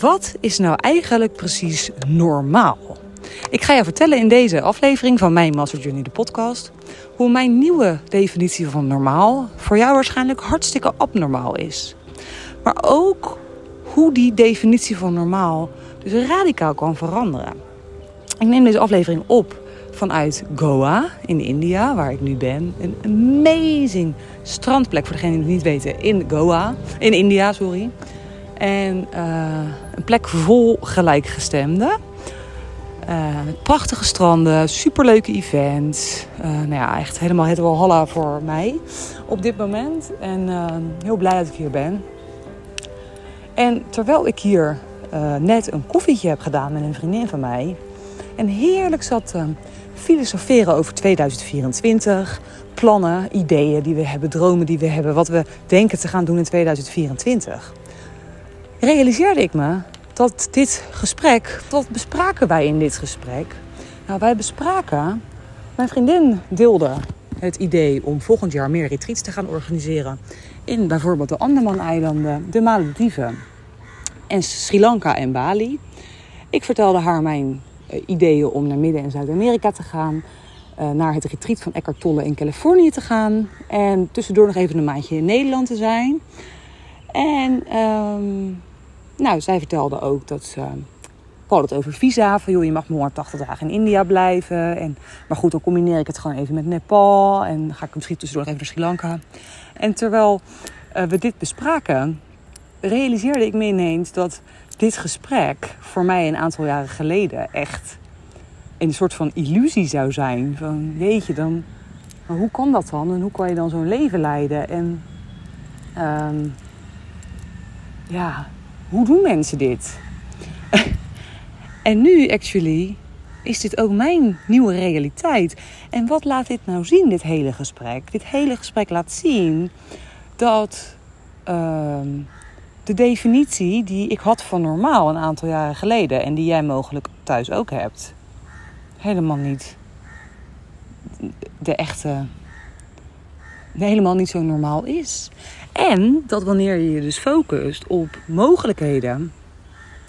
Wat is nou eigenlijk precies normaal? Ik ga je vertellen in deze aflevering van mijn Master Journey, de podcast, hoe mijn nieuwe definitie van normaal voor jou waarschijnlijk hartstikke abnormaal is. Maar ook hoe die definitie van normaal dus radicaal kan veranderen. Ik neem deze aflevering op vanuit Goa in India, waar ik nu ben. Een amazing strandplek voor degenen die het niet weten in Goa, in India, sorry. En uh, een plek vol gelijkgestemden. Uh, prachtige stranden, superleuke events. Uh, nou ja, echt helemaal het walhalla voor mij op dit moment. En heel blij dat ik hier ben. En terwijl ik hier net een koffietje heb gedaan met een vriendin van mij... en heerlijk zat filosoferen over 2024. Plannen, ideeën die we hebben, dromen die we hebben, wat we denken te gaan doen in 2024. Realiseerde ik me dat dit gesprek, wat bespraken wij in dit gesprek? Nou, wij bespraken, mijn vriendin deelde het idee om volgend jaar meer retreats te gaan organiseren. In bijvoorbeeld de Andaman-eilanden, de Malediven en Sri Lanka en Bali. Ik vertelde haar mijn eh, ideeën om naar Midden- en Zuid-Amerika te gaan. Uh, naar het retreat van Eckhart Tolle in Californië te gaan. En tussendoor nog even een maandje in Nederland te zijn. En um, nou, zij vertelde ook dat ze... We hadden het over visa. Van joh, je mag maar 180 dagen in India blijven. En, maar goed, dan combineer ik het gewoon even met Nepal. En ga ik misschien tussendoor even naar Sri Lanka. En terwijl uh, we dit bespraken, realiseerde ik me ineens dat dit gesprek voor mij een aantal jaren geleden echt een soort van illusie zou zijn. Van weet je dan, maar hoe kan dat dan? En hoe kan je dan zo'n leven leiden? En um, ja, hoe doen mensen dit? en nu, actually, is dit ook mijn nieuwe realiteit. En wat laat dit nou zien, dit hele gesprek? Dit hele gesprek laat zien dat. Uh, de definitie die ik had van normaal een aantal jaren geleden en die jij mogelijk thuis ook hebt, helemaal niet de echte, helemaal niet zo normaal is. En dat wanneer je je dus focust op mogelijkheden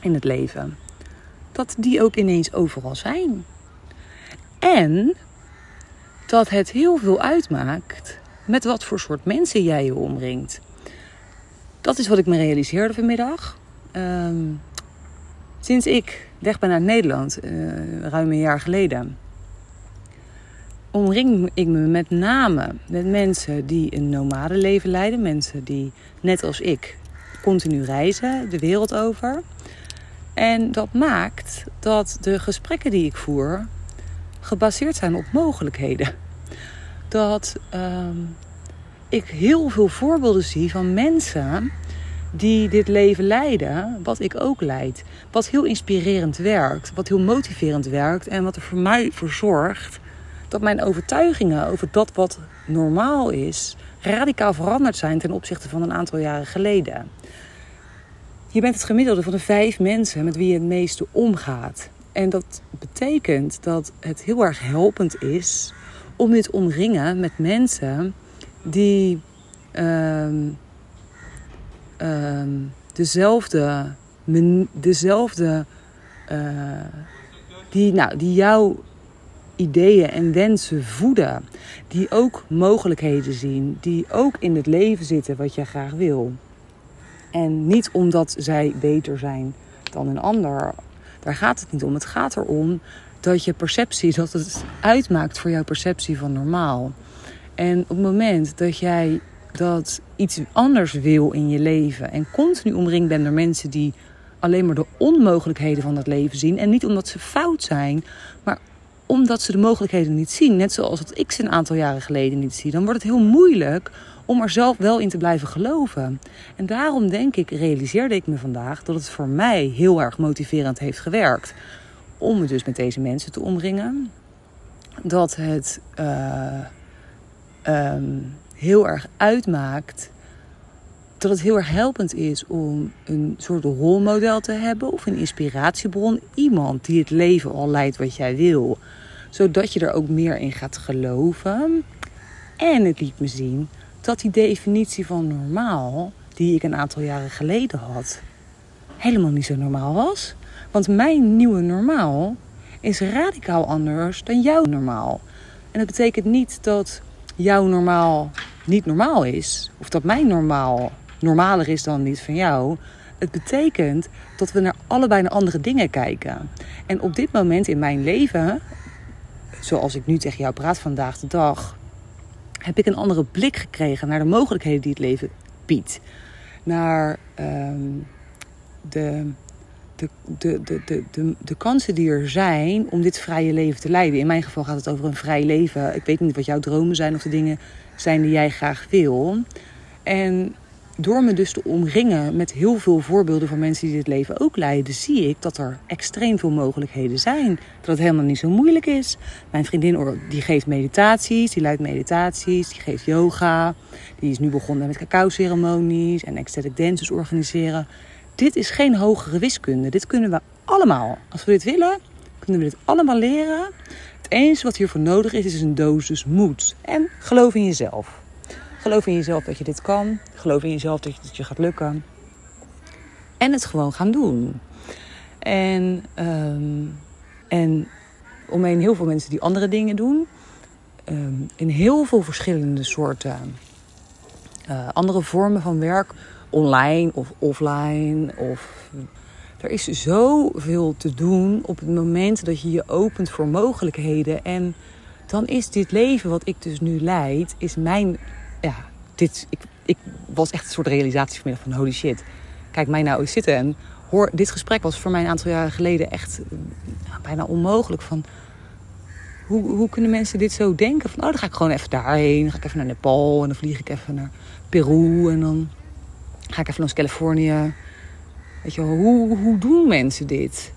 in het leven, dat die ook ineens overal zijn. En dat het heel veel uitmaakt met wat voor soort mensen jij je omringt. Dat is wat ik me realiseerde vanmiddag. Um, sinds ik weg ben uit Nederland, uh, ruim een jaar geleden, omring ik me met name met mensen die een nomadenleven leiden. Mensen die, net als ik, continu reizen de wereld over. En dat maakt dat de gesprekken die ik voer gebaseerd zijn op mogelijkheden. Dat um, ik heel veel voorbeelden zie van mensen die dit leven leiden, wat ik ook leid. Wat heel inspirerend werkt, wat heel motiverend werkt en wat er voor mij voor zorgt dat mijn overtuigingen over dat wat normaal is, radicaal veranderd zijn ten opzichte van een aantal jaren geleden. Je bent het gemiddelde van de vijf mensen met wie je het meeste omgaat. En dat betekent dat het heel erg helpend is om te omringen met mensen die um, um, dezelfde, dezelfde uh, die, nou, die jouw ideeën en wensen voeden. Die ook mogelijkheden zien. Die ook in het leven zitten wat jij graag wil. En niet omdat zij beter zijn dan een ander. Daar gaat het niet om. Het gaat erom dat je perceptie, dat het uitmaakt voor jouw perceptie van normaal. En op het moment dat jij dat iets anders wil in je leven en continu omringd bent door mensen die alleen maar de onmogelijkheden van dat leven zien en niet omdat ze fout zijn, maar omdat ze de mogelijkheden niet zien, net zoals dat ik ze een aantal jaren geleden niet zie, dan wordt het heel moeilijk om er zelf wel in te blijven geloven. En daarom denk ik, realiseerde ik me vandaag dat het voor mij heel erg motiverend heeft gewerkt om me dus met deze mensen te omringen. Dat het uh, um, heel erg uitmaakt. Dat het heel erg helpend is om een soort rolmodel te hebben of een inspiratiebron. Iemand die het leven al leidt wat jij wil. Zodat je er ook meer in gaat geloven. En het liet me zien dat die definitie van normaal, die ik een aantal jaren geleden had, helemaal niet zo normaal was. Want mijn nieuwe normaal is radicaal anders dan jouw normaal. En dat betekent niet dat jouw normaal niet normaal is. Of dat mijn normaal normaler is dan niet van jou. Het betekent dat we naar allebei naar andere dingen kijken. En op dit moment in mijn leven, zoals ik nu tegen jou praat vandaag de dag, heb ik een andere blik gekregen naar de mogelijkheden die het leven biedt. Naar ehm, de, de, de, de, de, de, de kansen die er zijn om dit vrije leven te leiden. In mijn geval gaat het over een vrij leven. Ik weet niet wat jouw dromen zijn of de dingen zijn die jij graag wil. En door me dus te omringen met heel veel voorbeelden van mensen die dit leven ook leiden, zie ik dat er extreem veel mogelijkheden zijn. Dat het helemaal niet zo moeilijk is. Mijn vriendin die geeft meditaties, die leidt meditaties, die geeft yoga. Die is nu begonnen met cacao-ceremonies en ecstatic dances organiseren. Dit is geen hogere wiskunde. Dit kunnen we allemaal. Als we dit willen, kunnen we dit allemaal leren. Het enige wat hiervoor nodig is, is een dosis moed. En geloof in jezelf. Geloof in jezelf dat je dit kan. Geloof in jezelf dat het je gaat lukken. En het gewoon gaan doen. En, um, en omheen heel veel mensen die andere dingen doen. Ehm, in heel veel verschillende soorten uh, andere vormen van werk. Online of offline. Of... Er is zoveel te doen op het moment dat je je opent voor mogelijkheden. En dan is dit leven wat ik dus nu leid, is mijn ja, dit, ik, ik was echt een soort realisatie vanmiddag van holy shit. Kijk mij nou eens zitten en hoor, dit gesprek was voor mij een aantal jaren geleden echt bijna onmogelijk. Van, hoe, hoe kunnen mensen dit zo denken? Van, oh, dan ga ik gewoon even daarheen. Dan ga ik even naar Nepal en dan vlieg ik even naar Peru en dan ga ik even naar Californië. Weet je, hoe, hoe doen mensen dit?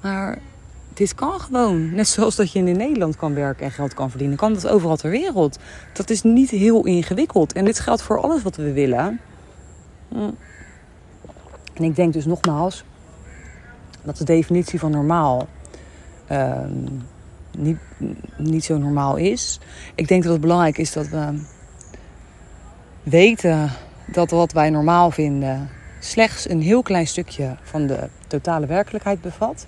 Maar dit kan gewoon. Net zoals dat je in Nederland kan werken en geld kan verdienen, kan dat overal ter wereld. Dat is niet heel ingewikkeld. En dit geldt voor alles wat we willen. Hm. En ik denk dus nogmaals dat de definitie van normaal ehm, niet, niet zo normaal is. Ik denk dat het belangrijk is dat we weten dat wat wij normaal vinden slechts een heel klein stukje van de totale werkelijkheid bevat.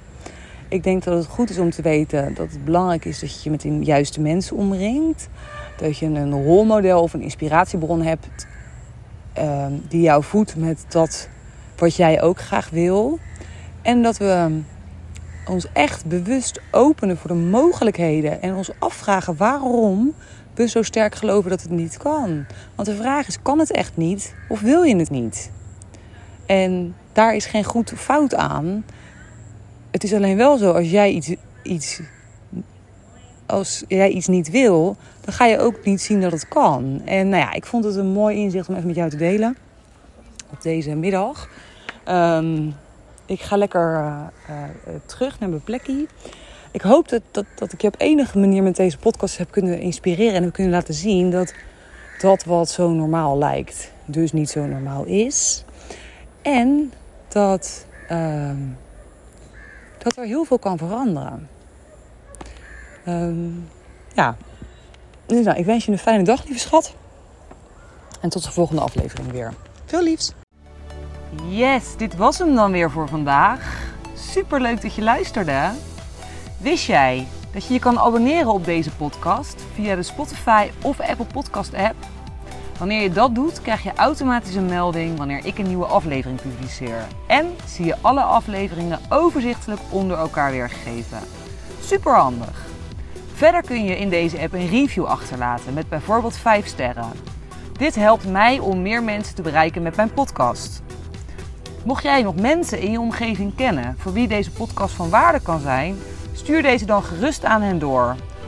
Ik denk dat het goed is om te weten dat het belangrijk is dat je je met de juiste mensen omringt. Dat je een rolmodel of een inspiratiebron hebt uh, die jou voedt met dat wat jij ook graag wil. En dat we ons echt bewust openen voor de mogelijkheden en ons afvragen waarom we zo sterk geloven dat het niet kan. Want de vraag is: kan het echt niet of wil je het niet? En daar is geen goed fout aan. Het is alleen wel zo, als jij iets, iets, als jij iets niet wil, dan ga je ook niet zien dat het kan. En nou ja, ik vond het een mooi inzicht om even met jou te delen op deze middag. Um, ik ga lekker uh, uh, terug naar mijn plekje. Ik hoop dat, dat, dat ik je op enige manier met deze podcast heb kunnen inspireren en heb kunnen laten zien dat dat wat zo normaal lijkt, dus niet zo normaal is. En dat. Uh, dat er heel veel kan veranderen. Um, ja, dus nou, ik wens je een fijne dag, lieve schat. En tot de volgende aflevering weer. Veel liefs. Yes, dit was hem dan weer voor vandaag. Super leuk dat je luisterde. Wist jij dat je je kan abonneren op deze podcast via de Spotify of Apple Podcast app? Wanneer je dat doet, krijg je automatisch een melding wanneer ik een nieuwe aflevering publiceer. En zie je alle afleveringen overzichtelijk onder elkaar weergegeven. Super handig. Verder kun je in deze app een review achterlaten met bijvoorbeeld 5 sterren. Dit helpt mij om meer mensen te bereiken met mijn podcast. Mocht jij nog mensen in je omgeving kennen voor wie deze podcast van waarde kan zijn, stuur deze dan gerust aan hen door